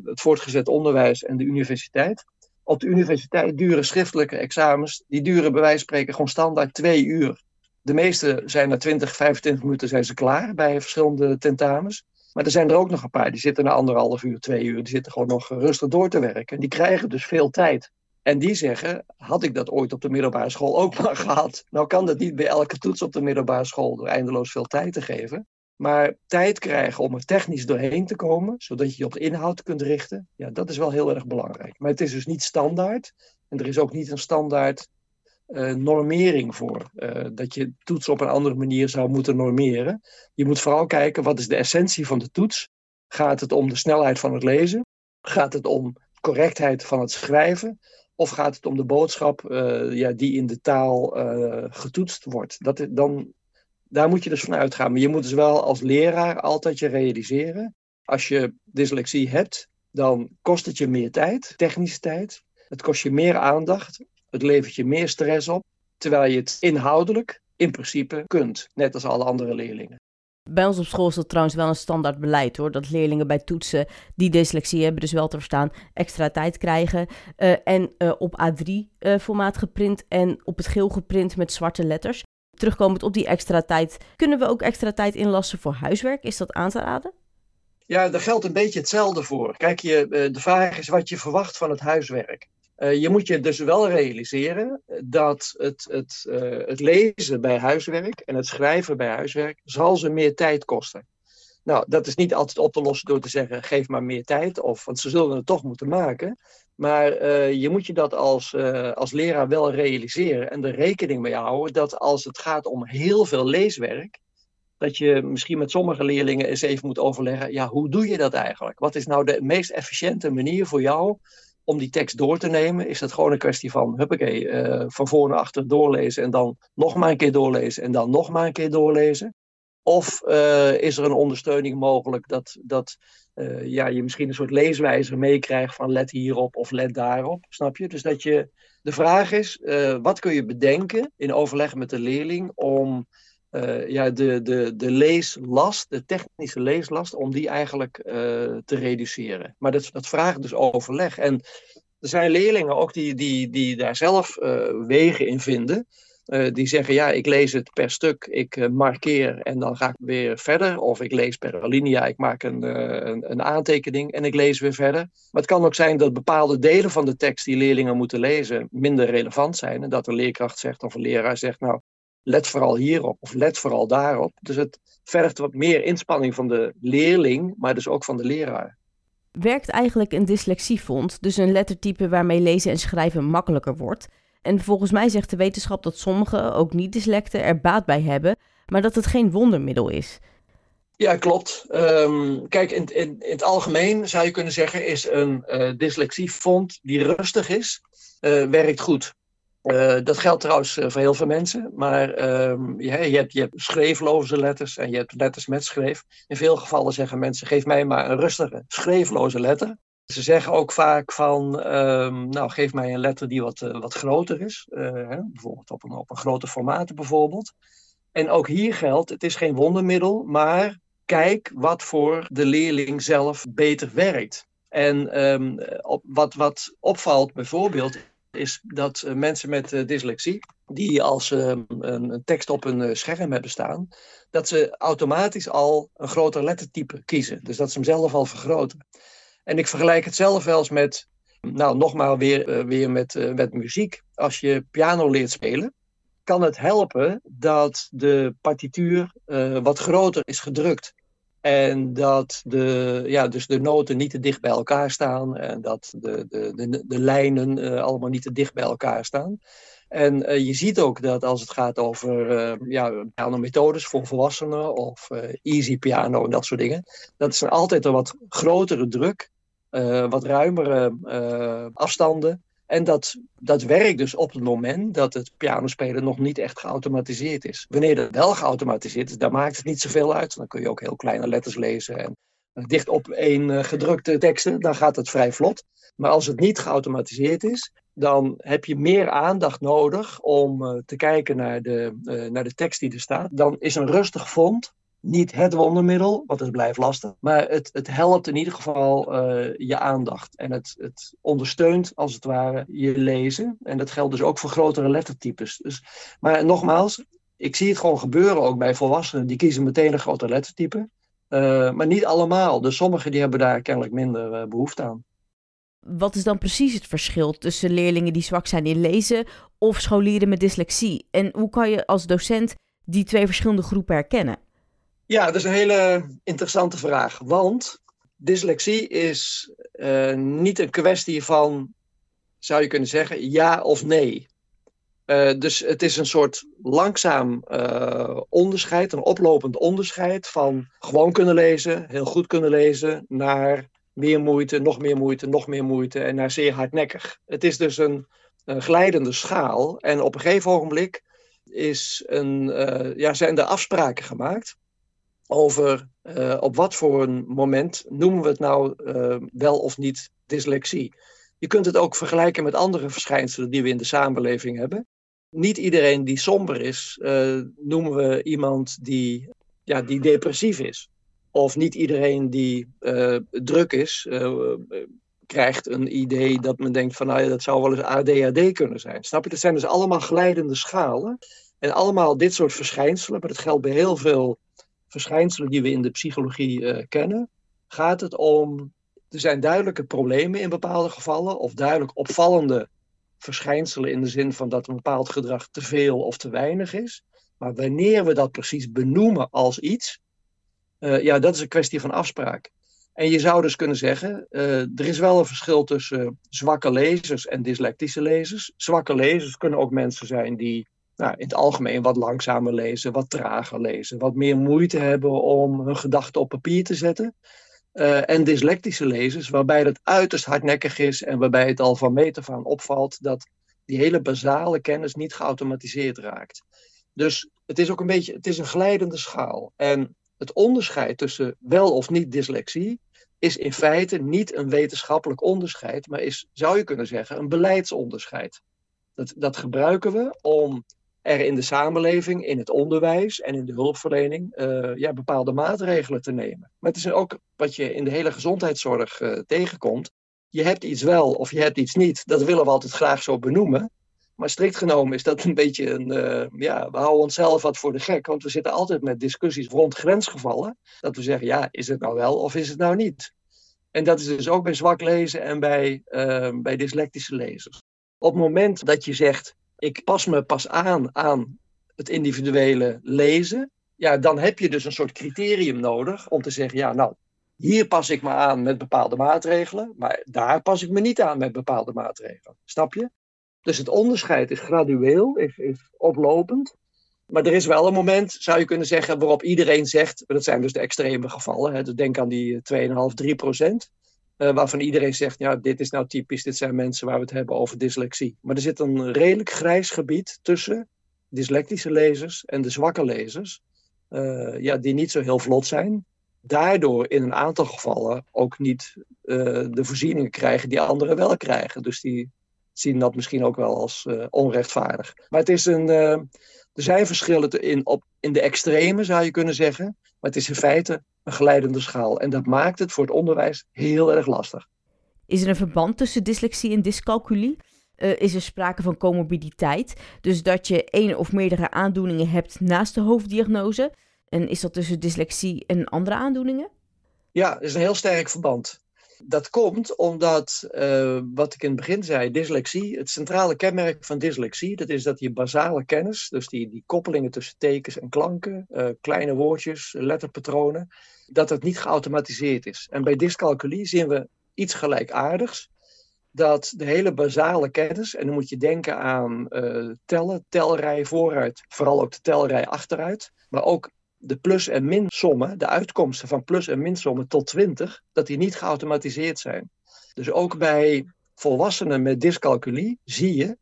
het voortgezet onderwijs en de universiteit. Op de universiteit duren schriftelijke examens, die duren bij wijze van spreken gewoon standaard twee uur. De meeste zijn na 20, 25 minuten zijn ze klaar bij verschillende tentamens. Maar er zijn er ook nog een paar, die zitten na anderhalf uur, twee uur, die zitten gewoon nog rustig door te werken. En die krijgen dus veel tijd. En die zeggen, had ik dat ooit op de middelbare school ook maar gehad? Nou kan dat niet bij elke toets op de middelbare school door eindeloos veel tijd te geven. Maar tijd krijgen om er technisch doorheen te komen, zodat je je op de inhoud kunt richten, ja, dat is wel heel erg belangrijk. Maar het is dus niet standaard. En er is ook niet een standaard uh, normering voor. Uh, dat je toets op een andere manier zou moeten normeren. Je moet vooral kijken, wat is de essentie van de toets? Gaat het om de snelheid van het lezen? Gaat het om correctheid van het schrijven? Of gaat het om de boodschap uh, ja, die in de taal getoetst wordt? Dat, dan, daar moet je dus van uitgaan. Maar je moet dus wel als leraar altijd je realiseren. Als je dyslexie hebt, dan kost het je meer tijd, technische tijd. Het kost je meer aandacht. Het levert je meer stress op. Terwijl je het inhoudelijk in principe kunt. Net als alle andere leerlingen. Bij ons op school is dat trouwens wel een standaard beleid hoor. Dat leerlingen bij toetsen die dyslexie hebben, dus wel te verstaan, extra tijd krijgen. Uh, en uh, op A3-formaat uh, geprint en op het geel geprint met zwarte letters. Terugkomend op die extra tijd, kunnen we ook extra tijd inlassen voor huiswerk? Is dat aan te raden? Ja, daar geldt een beetje hetzelfde voor. Kijk, je, de vraag is wat je verwacht van het huiswerk. Uh, je moet je dus wel realiseren dat het, het, het lezen bij huiswerk en het schrijven bij huiswerk zal ze meer tijd kosten. Nou, dat is niet altijd op te lossen door te zeggen, geef maar meer tijd, of, want ze zullen het toch moeten maken. Maar uh, je moet je dat als, als leraar wel realiseren en er rekening mee houden dat als het gaat om heel veel leeswerk, dat je misschien met sommige leerlingen eens even moet overleggen, ja, hoe doe je dat eigenlijk? Wat is nou de meest efficiënte manier voor jou om die tekst door te nemen, is het gewoon een kwestie van, huppakee, uh, van voor naar achter doorlezen en dan nog maar een keer doorlezen en dan nog maar een keer doorlezen? Of is er een ondersteuning mogelijk dat, dat uh, ja, je misschien een soort leeswijzer meekrijgt van let hierop of let daarop, snap je? Dus dat je, de vraag is, wat kun je bedenken in overleg met de leerling om uh, ja, de, de, de leeslast, de technische leeslast, om die eigenlijk te reduceren. Maar dat, dat vraagt dus overleg. En er zijn leerlingen ook die, die, die daar zelf wegen in vinden. Die zeggen, ja, ik lees het per stuk, ik markeer en dan ga ik weer verder. Of ik lees per alinea, ik maak een, een, een, aantekening en ik lees weer verder. Maar het kan ook zijn dat bepaalde delen van de tekst die leerlingen moeten lezen minder relevant zijn. En dat een leerkracht zegt of een leraar zegt, nou, let vooral hierop of let vooral daarop. Dus het vergt wat meer inspanning van de leerling, maar dus ook van de leraar. Werkt eigenlijk een dyslexiefond, dus een lettertype waarmee lezen en schrijven makkelijker wordt? En volgens mij zegt de wetenschap dat sommigen, ook niet-dyslecten, er baat bij hebben, maar dat het geen wondermiddel is. Ja, klopt. Um, kijk, in, in, in, het algemeen zou je kunnen zeggen, is een uh, dyslexiefond die rustig is, uh, werkt goed. Uh, dat geldt trouwens voor heel veel mensen, maar je, je, hebt, je hebt schreefloze letters en je hebt letters met schreef. In veel gevallen zeggen mensen, geef mij maar een rustige, schreefloze letter. Ze zeggen ook vaak van, ehm, nou geef mij een letter die wat, uh, wat groter is, hè, bijvoorbeeld op een, op een grote formaat bijvoorbeeld. En ook hier geldt, het is geen wondermiddel, maar kijk wat voor de leerling zelf beter werkt. En um, op, wat, wat opvalt bijvoorbeeld is dat uh, mensen met dyslexie, die als uh, een, een, tekst op een scherm hebben staan, dat ze automatisch al een groter lettertype kiezen. Dus dat ze hem zelf al vergroten. En ik vergelijk het zelf wel eens met, nou nogmaals weer, weer met, met muziek. Als je piano leert spelen, kan het helpen dat de partituur wat groter is gedrukt. En dat de, ja, dus de noten niet te dicht bij elkaar staan. En dat de, de, de, lijnen allemaal niet te dicht bij elkaar staan. En je ziet ook dat als het gaat over uh, ja, pianomethodes voor volwassenen of easy piano en dat soort dingen, dat is altijd een wat grotere druk, wat ruimere afstanden. En dat, dat werkt dus op het moment dat het pianospelen nog niet echt geautomatiseerd is. Wanneer dat wel geautomatiseerd is, dan maakt het niet zoveel uit. Dan kun je ook heel kleine letters lezen en dicht op één gedrukte teksten, dan gaat het vrij vlot. Maar als het niet geautomatiseerd is, dan heb je meer aandacht nodig om te kijken naar de, naar de tekst die er staat. Dan is een rustig font niet het wondermiddel, want het blijft lastig. Maar het, het helpt in ieder geval uh, je aandacht. En het, het ondersteunt als het ware je lezen. En dat geldt dus ook voor grotere lettertypes. Dus, maar nogmaals, ik zie het gewoon gebeuren ook bij volwassenen. Die kiezen meteen een groter lettertype. maar niet allemaal. Dus sommigen die hebben daar kennelijk minder behoefte aan wat is dan precies het verschil tussen leerlingen die zwak zijn in lezen of scholieren met dyslexie? En hoe kan je als docent die twee verschillende groepen herkennen? Ja, dat is een hele interessante vraag. Want dyslexie is uh, niet een kwestie van, zou je kunnen zeggen, ja of nee. Uh, dus het is een soort langzaam uh, onderscheid, een oplopend onderscheid van gewoon kunnen lezen, heel goed kunnen lezen, naar meer moeite, nog meer moeite, nog meer moeite en naar zeer hardnekkig. Het is dus een, glijdende schaal en op een gegeven ogenblik is een, ja, zijn er afspraken gemaakt over uh, op wat voor een moment noemen we het nou uh, wel of niet dyslexie. Je kunt het ook vergelijken met andere verschijnselen die we in de samenleving hebben. Niet iedereen die somber is, noemen we iemand die, ja, die depressief is. Of niet iedereen die druk is, krijgt een idee dat men denkt van nou ja, dat zou wel eens ADHD kunnen zijn. Snap je? Dat zijn dus allemaal glijdende schalen. En allemaal dit soort verschijnselen, maar dat geldt bij heel veel verschijnselen die we in de psychologie uh, kennen, gaat het om, er zijn duidelijke problemen in bepaalde gevallen, of duidelijk opvallende verschijnselen in de zin van dat een bepaald gedrag te veel of te weinig is. Maar wanneer we dat precies benoemen als iets, uh, ja, dat is een kwestie van afspraak. En je zou dus kunnen zeggen, uh, er is wel een verschil tussen zwakke lezers en dyslectische lezers. Zwakke lezers kunnen ook mensen zijn die nou, in het algemeen wat langzamer lezen, wat trager lezen, wat meer moeite hebben om hun gedachten op papier te zetten. Uh, en dyslectische lezers, waarbij het uiterst hardnekkig is en waarbij het al van meet af aan opvalt dat die hele basale kennis niet geautomatiseerd raakt. Dus het is ook een beetje, het is een glijdende schaal. En het onderscheid tussen wel of niet dyslexie is in feite niet een wetenschappelijk onderscheid, maar is, zou je kunnen zeggen, een beleidsonderscheid. Dat, dat gebruiken we om er in de samenleving, in het onderwijs en in de hulpverlening uh, ja, bepaalde maatregelen te nemen. Maar het is ook wat je in de hele gezondheidszorg uh, tegenkomt. Je hebt iets wel of je hebt iets niet. Dat willen we altijd graag zo benoemen. Maar strikt genomen is dat een beetje een. Uh, ja, we houden onszelf wat voor de gek. Want we zitten altijd met discussies rond grensgevallen. Dat we zeggen, ja, is het nou wel of is het nou niet? En dat is dus ook bij zwak lezen en bij, bij dyslectische lezers. Op het moment dat je zegt, ik pas me pas aan aan het individuele lezen. Ja, dan heb je dus een soort criterium nodig om te zeggen, ja, nou, hier pas ik me aan met bepaalde maatregelen, maar daar pas ik me niet aan met bepaalde maatregelen. Snap je? Dus het onderscheid is gradueel, is, oplopend. Maar er is wel een moment, zou je kunnen zeggen, waarop iedereen zegt, dat zijn dus de extreme gevallen, hè, dus denk aan die 2,5, 3 procent, uh, waarvan iedereen zegt, ja, dit is nou typisch, dit zijn mensen waar we het hebben over dyslexie. Maar er zit een redelijk grijs gebied tussen dyslectische lezers en de zwakke lezers, uh, ja, die niet zo heel vlot zijn. Daardoor in een aantal gevallen ook niet uh, de voorzieningen krijgen die anderen wel krijgen. Dus die zien dat misschien ook wel als onrechtvaardig. Maar het is een, er zijn verschillen in, op, in de extreme, zou je kunnen zeggen. Maar het is in feite een geleidende schaal. En dat maakt het voor het onderwijs heel erg lastig. Is er een verband tussen dyslexie en dyscalculie? Uh, is er sprake van comorbiditeit? Dus dat je één of meerdere aandoeningen hebt naast de hoofddiagnose? En is dat tussen dyslexie en andere aandoeningen? Ja, er is een heel sterk verband. Dat komt omdat, uh, wat ik in het begin zei, dyslexie, het centrale kenmerk van dyslexie, dat is dat je basale kennis, dus die, die koppelingen tussen tekens en klanken, uh, kleine woordjes, letterpatronen, dat het niet geautomatiseerd is. En bij dyscalculie zien we iets gelijkaardigs. dat de hele basale kennis, en dan moet je denken aan uh, tellen, telrij vooruit, vooral ook de telrij achteruit, maar ook de plus- en minsommen, de uitkomsten van plus- en minsommen tot 20, dat die niet geautomatiseerd zijn. Dus ook bij volwassenen met dyscalculie zie je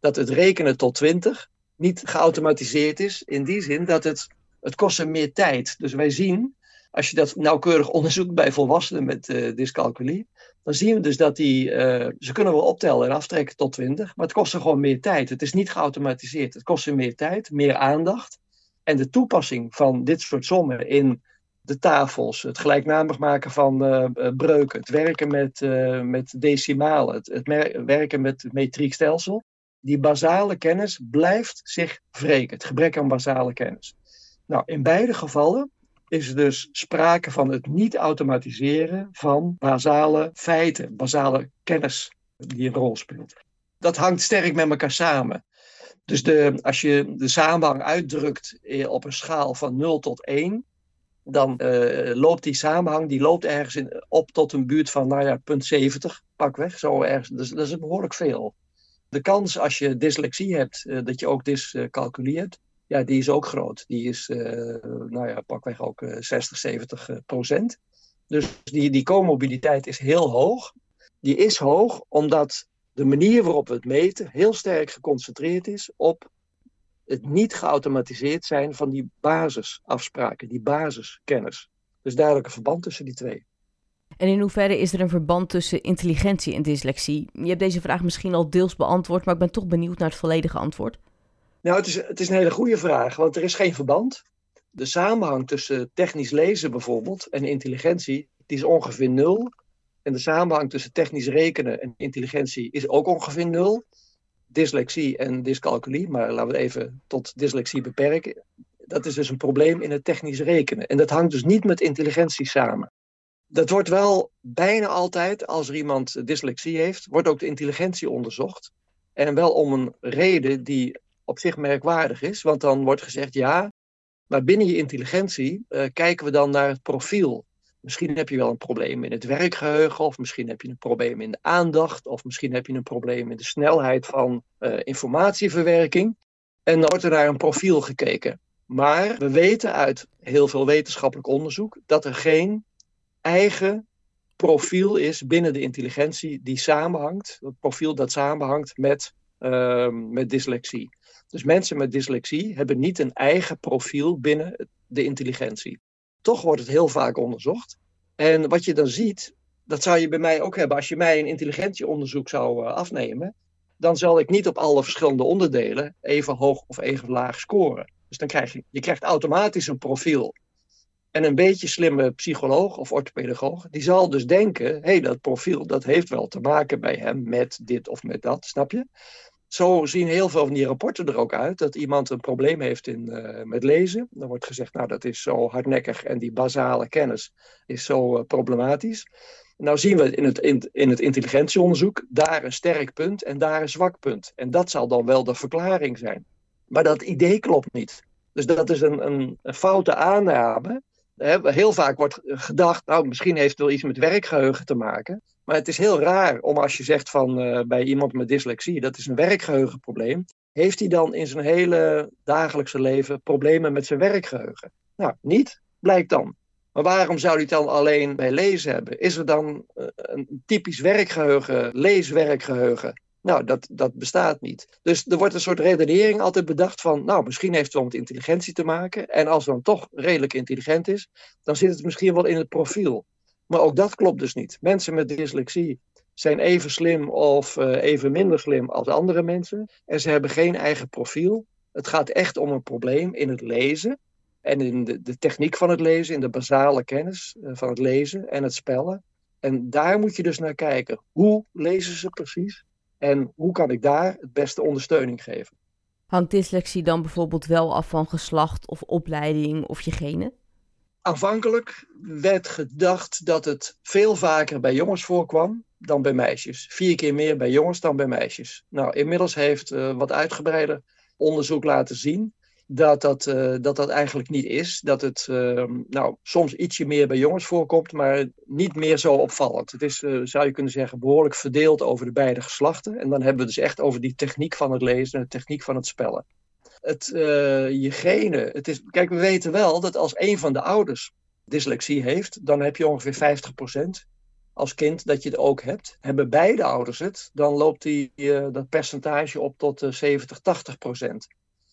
dat het rekenen tot 20 niet geautomatiseerd is, in die zin dat het, het kost meer tijd. Dus wij zien, als je dat nauwkeurig onderzoekt bij volwassenen met uh, dyscalculie, dan zien we dus dat die, uh, ze kunnen wel optellen en aftrekken tot 20, maar het kost ze gewoon meer tijd. Het is niet geautomatiseerd. Het kost ze meer tijd, meer aandacht. En de toepassing van dit soort sommen in de tafels, het gelijknamig maken van uh, breuken, het werken met, uh, met decimalen, het, het werken met het metriekstelsel, die basale kennis blijft zich wreken. Het gebrek aan basale kennis. Nou, in beide gevallen is dus sprake van het niet automatiseren van basale feiten, basale kennis die een rol speelt. Dat hangt sterk met elkaar samen. Dus de, als je de samenhang uitdrukt eh, op een schaal van 0 tot 1, dan uh, loopt die samenhang die loopt ergens in, op tot een buurt van nou ja, punt 70, pakweg. Zo ergens. Dus dat is behoorlijk veel. De kans als je dyslexie hebt, uh, dat je ook dyscalculie hebt, ja, die is ook groot. Die is, nou ja, pakweg ook 60, 70 procent. Dus die, die comorbiditeit is heel hoog. Die is hoog omdat de manier waarop we het meten heel sterk geconcentreerd is op het niet geautomatiseerd zijn van die basisafspraken, die basiskennis. Dus duidelijk een verband tussen die twee. En in hoeverre is er een verband tussen intelligentie en dyslexie? Je hebt deze vraag misschien al deels beantwoord, maar ik ben toch benieuwd naar het volledige antwoord. Nou, het is, het is een hele goede vraag, want er is geen verband. De samenhang tussen technisch lezen bijvoorbeeld en intelligentie, die is ongeveer nul. En de samenhang tussen technisch rekenen en intelligentie is ook ongeveer nul. Dyslexie en dyscalculie, maar laten we het even tot dyslexie beperken. Dat is dus een probleem in het technisch rekenen. En dat hangt dus niet met intelligentie samen. Dat wordt wel bijna altijd, als er iemand dyslexie heeft, wordt ook de intelligentie onderzocht. En wel om een reden die op zich merkwaardig is. Want dan wordt gezegd, ja, maar binnen je intelligentie uh, kijken we dan naar het profiel Misschien heb je wel een probleem in het werkgeheugen, of misschien heb je een probleem in de aandacht, of misschien heb je een probleem in de snelheid van uh, informatieverwerking. En dan wordt er naar een profiel gekeken. Maar we weten uit heel veel wetenschappelijk onderzoek dat er geen eigen profiel is binnen de intelligentie die samenhangt, het profiel dat samenhangt met, uh, met dyslexie. Dus mensen met dyslexie hebben niet een eigen profiel binnen de intelligentie. Toch wordt het heel vaak onderzocht. En wat je dan ziet, dat zou je bij mij ook hebben. Als je mij een intelligentieonderzoek zou uh, afnemen, dan zal ik niet op alle verschillende onderdelen even hoog of even laag scoren. Dus dan krijg je, je krijgt automatisch een profiel. En een beetje slimme psycholoog of orthopedagoog, die zal dus denken, hé, hey, dat profiel, dat heeft wel te maken bij hem met dit of met dat, snap je? Zo zien heel veel van die rapporten er ook uit dat iemand een probleem heeft in, uh, met lezen. Dan wordt gezegd, nou dat is zo hardnekkig en die basale kennis is zo uh, problematisch. Nou zien we in het, in het intelligentieonderzoek daar een sterk punt en daar een zwak punt. En dat zal dan wel de verklaring zijn. Maar dat idee klopt niet. Dus dat is een, een, een foute aanname. Heel vaak wordt gedacht, nou misschien heeft het wel iets met werkgeheugen te maken. Maar het is heel raar om als je zegt van uh, bij iemand met dyslexie, dat is een werkgeheugenprobleem. Heeft hij dan in zijn hele dagelijkse leven problemen met zijn werkgeheugen? Nou, niet, blijkt dan. Maar waarom zou hij het dan alleen bij lezen hebben? Is er dan uh, een typisch werkgeheugen, leeswerkgeheugen? Nou, dat, dat bestaat niet. Dus er wordt een soort redenering altijd bedacht van, nou, misschien heeft het wel met intelligentie te maken. En als het dan toch redelijk intelligent is, dan zit het misschien wel in het profiel. Maar ook dat klopt dus niet. Mensen met dyslexie zijn even slim of uh, even minder slim als andere mensen. En ze hebben geen eigen profiel. Het gaat echt om een probleem in het lezen. En in de, de techniek van het lezen, in de basale kennis uh, van het lezen en het spellen. En daar moet je dus naar kijken. Hoe lezen ze precies? En hoe kan ik daar het beste ondersteuning geven? Hangt dyslexie dan bijvoorbeeld wel af van geslacht of opleiding of je genen? Aanvankelijk werd gedacht dat het veel vaker bij jongens voorkwam dan bij meisjes. Vier keer meer bij jongens dan bij meisjes. Nou, inmiddels heeft uh, wat uitgebreider onderzoek laten zien dat dat, uh, dat dat eigenlijk niet is. Dat het ehm, nou, soms ietsje meer bij jongens voorkomt, maar niet meer zo opvallend. Het is, uh, zou je kunnen zeggen, behoorlijk verdeeld over de beide geslachten. En dan hebben we dus echt over die techniek van het lezen en de techniek van het spellen. Het, uh, je genen, het is, kijk, we weten wel dat als een van de ouders dyslexie heeft, dan heb je ongeveer 50% als kind dat je het ook hebt. Hebben beide ouders het, dan loopt die, dat percentage op tot 70, 80 procent.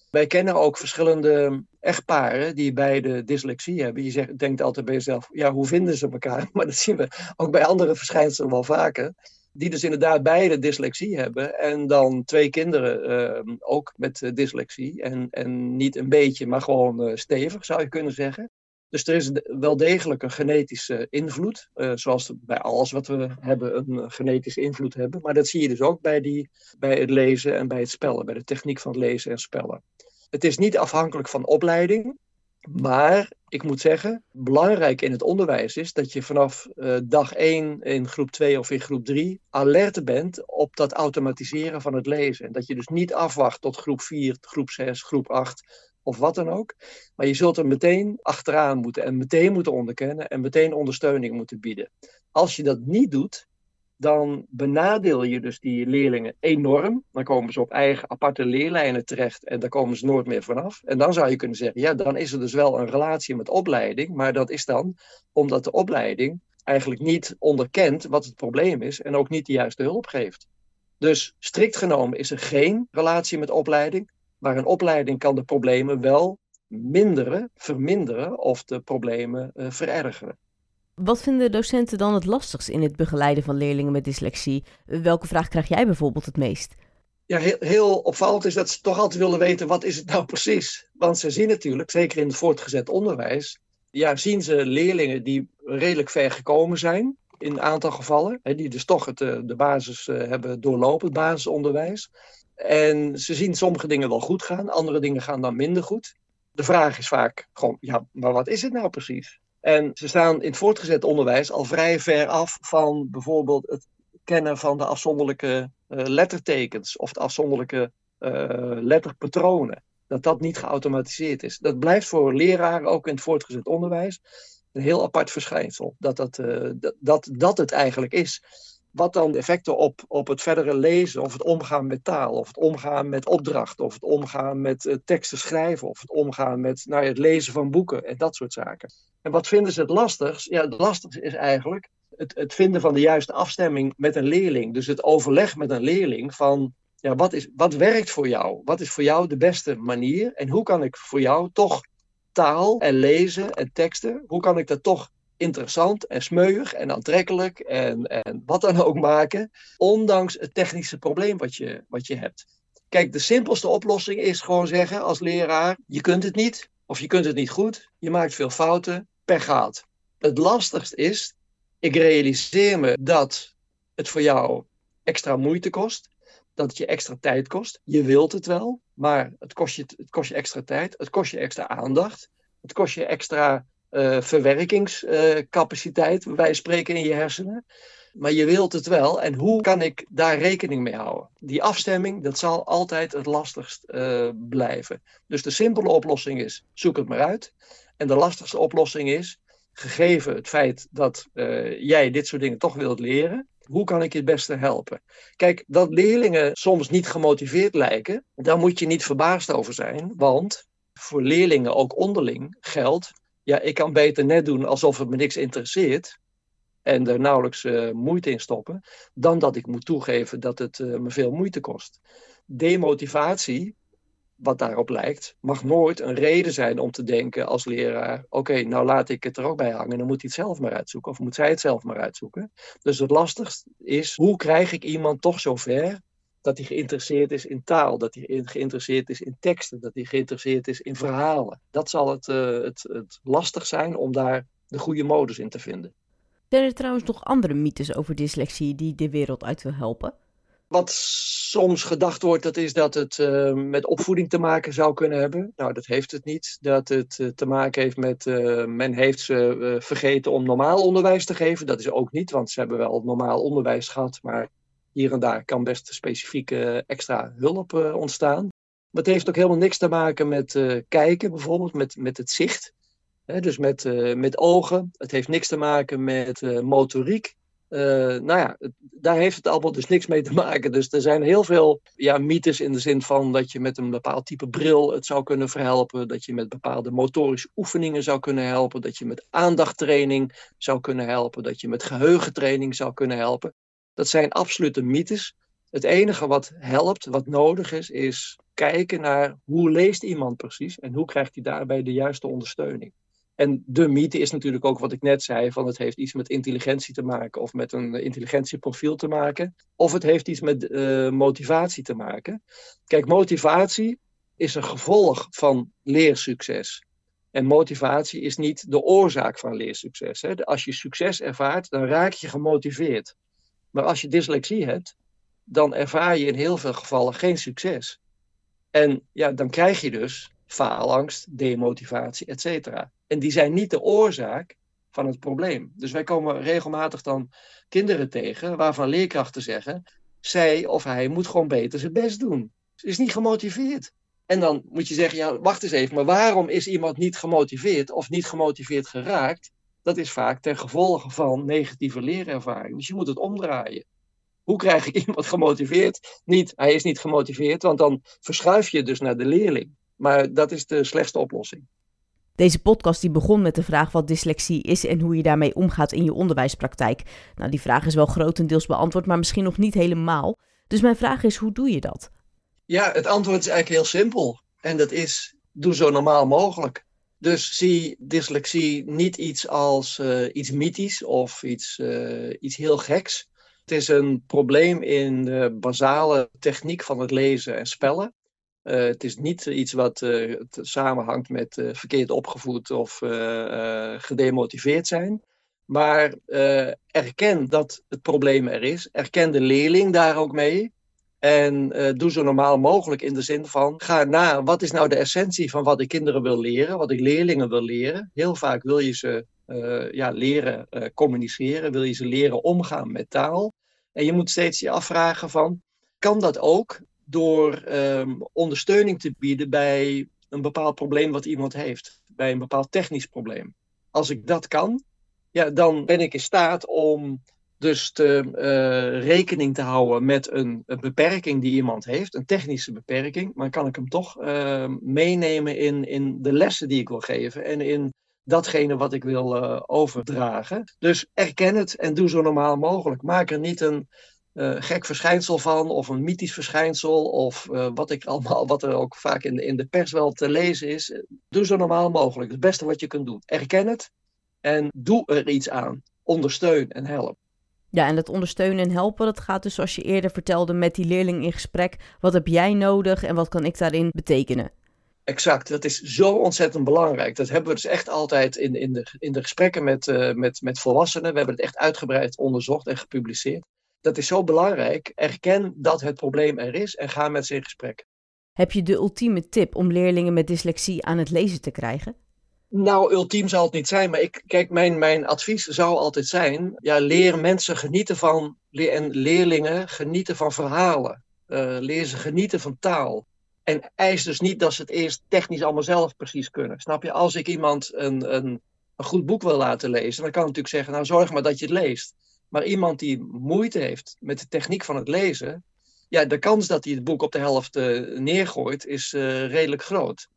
Wij kennen ook verschillende echtparen die beide dyslexie hebben. Je denkt altijd bij jezelf, ja, hoe vinden ze elkaar? Maar dat zien we ook bij andere verschijnselen wel vaker. Die dus inderdaad beide dyslexie hebben. En dan twee kinderen uh, ook met uh, dyslexie. En, en niet een beetje, maar gewoon uh, stevig zou je kunnen zeggen. Dus er is wel degelijk een genetische invloed, uh, zoals bij alles wat we hebben een genetische invloed hebben. Maar dat zie je dus ook bij, die, bij het lezen en bij het spellen, bij de techniek van het lezen en spellen. Het is niet afhankelijk van opleiding, maar ik moet zeggen, belangrijk in het onderwijs is dat je vanaf uh, dag 1 in groep 2 of in groep 3 alert bent op dat automatiseren van het lezen. Dat je dus niet afwacht tot groep 4, groep 6, groep 8 of wat dan ook. Maar je zult er meteen achteraan moeten en meteen moeten onderkennen en meteen ondersteuning moeten bieden. Als je dat niet doet, dan benadeel je dus die leerlingen enorm. Dan komen ze op eigen aparte leerlijnen terecht en daar komen ze nooit meer vanaf. En dan zou je kunnen zeggen, ja, dan is er dus wel een relatie met opleiding, maar dat is dan omdat de opleiding eigenlijk niet onderkent wat het probleem is en ook niet de juiste hulp geeft. Dus strikt genomen is er geen relatie met opleiding, maar een opleiding kan de problemen wel minderen, verminderen of de problemen uh, verergeren. Wat vinden docenten dan het lastigst in het begeleiden van leerlingen met dyslexie? Welke vraag krijg jij bijvoorbeeld het meest? Ja, heel, heel, opvallend is dat ze toch altijd willen weten wat is het nou precies. Want ze zien natuurlijk, zeker in het voortgezet onderwijs, ja, zien ze leerlingen die redelijk ver gekomen zijn, in een aantal gevallen, hè, die dus toch het, eh, de basis uh, hebben doorlopen, het basisonderwijs. En ze zien sommige dingen wel goed gaan, andere dingen gaan dan minder goed. De vraag is vaak gewoon, ja, maar wat is het nou precies? En ze staan in het voortgezet onderwijs al vrij ver af van bijvoorbeeld het kennen van de afzonderlijke uh, lettertekens of de afzonderlijke uh, letterpatronen. Dat dat niet geautomatiseerd is. Dat blijft voor leraren ook in het voortgezet onderwijs een heel apart verschijnsel. Dat, dat, uh, dat, dat, dat het eigenlijk is. Wat dan de effecten op, op het verdere lezen, of het omgaan met taal, of het omgaan met opdrachten, of het omgaan met teksten schrijven, of het omgaan met nou, het lezen van boeken en dat soort zaken. En wat vinden ze het lastigst? Ja, het lastigste is eigenlijk het, het vinden van de juiste afstemming met een leerling. Dus het overleg met een leerling van, ja, wat, is, wat werkt voor jou? Wat is voor jou de beste manier? En hoe kan ik voor jou toch taal en lezen en teksten, hoe kan ik dat toch interessant en smeuig en aantrekkelijk en, en wat dan ook maken, ondanks het technische probleem wat je, wat je hebt. Kijk, de simpelste oplossing is gewoon zeggen als leraar, je kunt het niet of je kunt het niet goed, je maakt veel fouten, gaat. Het lastigst is, ik realiseer me dat het voor jou extra moeite kost, dat het je extra tijd kost. Je wilt het wel, maar het kost je, het kost je extra tijd, het kost je extra aandacht, het kost je extra uh, verwerkingscapaciteit, uh, wij spreken in je hersenen. Maar je wilt het wel. En hoe kan ik daar rekening mee houden? Die afstemming, dat zal altijd het lastigst uh, blijven. Dus de simpele oplossing is, zoek het maar uit. En de lastigste oplossing is, gegeven het feit dat uh, jij dit soort dingen toch wilt leren, hoe kan ik je het beste helpen? Kijk, dat leerlingen soms niet gemotiveerd lijken, daar moet je niet verbaasd over zijn, want voor leerlingen ook onderling geldt, ja, ik kan beter net doen alsof het me niks interesseert en er nauwelijks uh, moeite in stoppen, dan dat ik moet toegeven dat het uh, me veel moeite kost. Demotivatie wat daarop lijkt, mag nooit een reden zijn om te denken als leraar: oké, nou laat ik het er ook bij hangen, dan moet hij het zelf maar uitzoeken of moet zij het zelf maar uitzoeken. Dus het lastigste is: hoe krijg ik iemand toch zover dat hij geïnteresseerd is in taal, dat hij geïnteresseerd is in teksten, dat hij geïnteresseerd is in verhalen? Dat zal het, uh, het, het lastig zijn om daar de goede modus in te vinden. Zijn er trouwens nog andere mythes over dyslexie die de wereld uit wil helpen? Wat soms gedacht wordt, dat is dat het uh, met opvoeding te maken zou kunnen hebben. Nou, dat heeft het niet. Dat het uh, te maken heeft met, uh, men heeft ze vergeten om normaal onderwijs te geven. Dat is ook niet, want ze hebben wel normaal onderwijs gehad, maar hier en daar kan best specifieke extra hulp ontstaan. Maar het heeft ook helemaal niks te maken met kijken, bijvoorbeeld, met, met het zicht. Dus met, met ogen. Het heeft niks te maken met motoriek. nou ja, daar heeft het allemaal dus niks mee te maken. Dus er zijn heel veel ja, mythes in de zin van dat je met een bepaald type bril het zou kunnen verhelpen. Dat je met bepaalde motorische oefeningen zou kunnen helpen. Dat je met aandachttraining zou kunnen helpen. Dat je met geheugentraining zou kunnen helpen. Dat zijn absolute mythes. Het enige wat helpt, wat nodig is, is kijken naar hoe leest iemand precies en hoe krijgt hij daarbij de juiste ondersteuning. En de mythe is natuurlijk ook wat ik net zei, van het heeft iets met intelligentie te maken of met een intelligentieprofiel te maken. Of het heeft iets met uh, motivatie te maken. Kijk, motivatie is een gevolg van leersucces. En motivatie is niet de oorzaak van leersucces. Hè. Als je succes ervaart, dan raak je gemotiveerd. Maar als je dyslexie hebt, dan ervaar je in heel veel gevallen geen succes. En ja, dan krijg je dus faalangst, demotivatie, et. En die zijn niet de oorzaak van het probleem. Dus wij komen regelmatig dan kinderen tegen waarvan leerkrachten zeggen: zij of hij moet gewoon beter zijn best doen. Ze is niet gemotiveerd. En dan moet je zeggen: ja, wacht eens even, maar waarom is iemand niet gemotiveerd of niet gemotiveerd geraakt? Dat is vaak ten gevolge van negatieve leerervaring. Dus je moet het omdraaien. Hoe krijg ik iemand gemotiveerd? Niet, hij is niet gemotiveerd, want dan verschuif je dus naar de leerling. Maar dat is de slechtste oplossing. Deze podcast die begon met de vraag wat dyslexie is en hoe je daarmee omgaat in je onderwijspraktijk. Nou, die vraag is wel grotendeels beantwoord, maar misschien nog niet helemaal. Dus mijn vraag is, hoe doe je dat? Ja, het antwoord is eigenlijk heel simpel. En dat is, doe zo normaal mogelijk. Dus zie dyslexie niet iets als uh, iets mythisch of iets, uh, iets heel geks. Het is een probleem in de basale techniek van het lezen en spellen. Uh, het is niet iets wat uh, samenhangt met uh, verkeerd opgevoed of gedemotiveerd zijn. Maar erken dat het probleem er is. Erken de leerling daar ook mee. En doe zo normaal mogelijk in de zin van: ga na wat is nou de essentie van wat ik kinderen wil leren, wat ik leerlingen wil leren. Heel vaak wil je ze ja, leren communiceren, wil je ze leren omgaan met taal. En je moet steeds je afvragen van, kan dat ook door um, ondersteuning te bieden bij een bepaald probleem wat iemand heeft, bij een bepaald technisch probleem? Als ik dat kan, ja, dan ben ik in staat om dus te, uh, rekening te houden met een, beperking die iemand heeft, een technische beperking, maar kan ik hem toch uh, meenemen in, in de lessen die ik wil geven en in datgene wat ik wil uh, overdragen. Dus erken het en doe zo normaal mogelijk. Maak er niet een uh, gek verschijnsel van, of een mythisch verschijnsel, of uh, wat, ik allemaal, wat er ook vaak in de, in de pers wel te lezen is. Doe zo normaal mogelijk. Het beste wat je kunt doen. Erken het en doe er iets aan. Ondersteun en help. Ja, en dat ondersteunen en helpen, dat gaat dus zoals je eerder vertelde met die leerling in gesprek. Wat heb jij nodig en wat kan ik daarin betekenen? Exact, dat is zo ontzettend belangrijk. Dat hebben we dus echt altijd in, in, de, in de gesprekken met, uh, met, met volwassenen. We hebben het echt uitgebreid onderzocht en gepubliceerd. Dat is zo belangrijk. Erken dat het probleem er is en ga met ze in gesprek. Heb je de ultieme tip om leerlingen met dyslexie aan het lezen te krijgen? Nou, ultiem zal het niet zijn, maar ik, kijk, mijn, mijn advies zou altijd zijn: ja, leer mensen genieten van, en leerlingen genieten van verhalen. Uh, leer ze genieten van taal. En eis dus niet dat ze het eerst technisch allemaal zelf precies kunnen. Snap je? Als ik iemand een, een, een goed boek wil laten lezen, dan kan ik natuurlijk zeggen: Nou, zorg maar dat je het leest. Maar iemand die moeite heeft met de techniek van het lezen, ja, de kans dat hij het boek op de helft uh, neergooit, is uh, redelijk groot.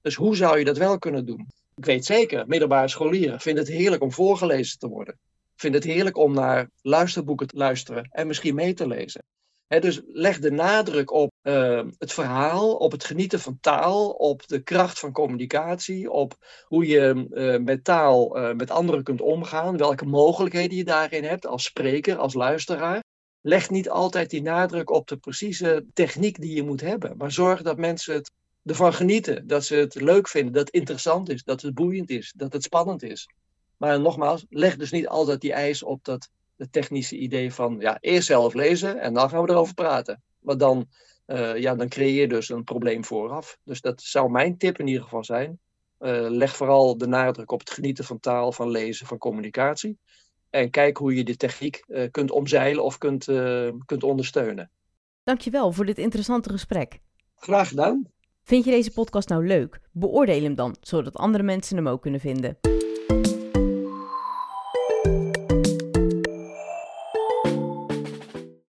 Dus hoe zou je dat wel kunnen doen? Ik weet zeker, middelbare scholieren vinden het heerlijk om voorgelezen te worden. Vinden het heerlijk om naar luisterboeken te luisteren en misschien mee te lezen dus leg de nadruk op uh, het verhaal, op het genieten van taal, op de kracht van communicatie, op hoe je uh, met taal uh, met anderen kunt omgaan, welke mogelijkheden je daarin hebt als spreker, als luisteraar. Leg niet altijd die nadruk op de precieze techniek die je moet hebben, maar zorg dat mensen het ervan genieten, dat ze het leuk vinden, dat het interessant is, dat het boeiend is, dat het spannend is. Maar nogmaals, leg dus niet altijd die eis op dat het technische idee van ja, eerst zelf lezen en dan gaan we erover praten. Maar dan, uh, ja, dan creëer je dus een probleem vooraf. Dus dat zou mijn tip in ieder geval zijn. Uh, leg vooral de nadruk op het genieten van taal, van lezen, van communicatie. En kijk hoe je de techniek uh, kunt omzeilen of kunt, kunt ondersteunen. Dankjewel voor dit interessante gesprek. Graag gedaan. Vind je deze podcast nou leuk? Beoordeel hem dan, zodat andere mensen hem ook kunnen vinden.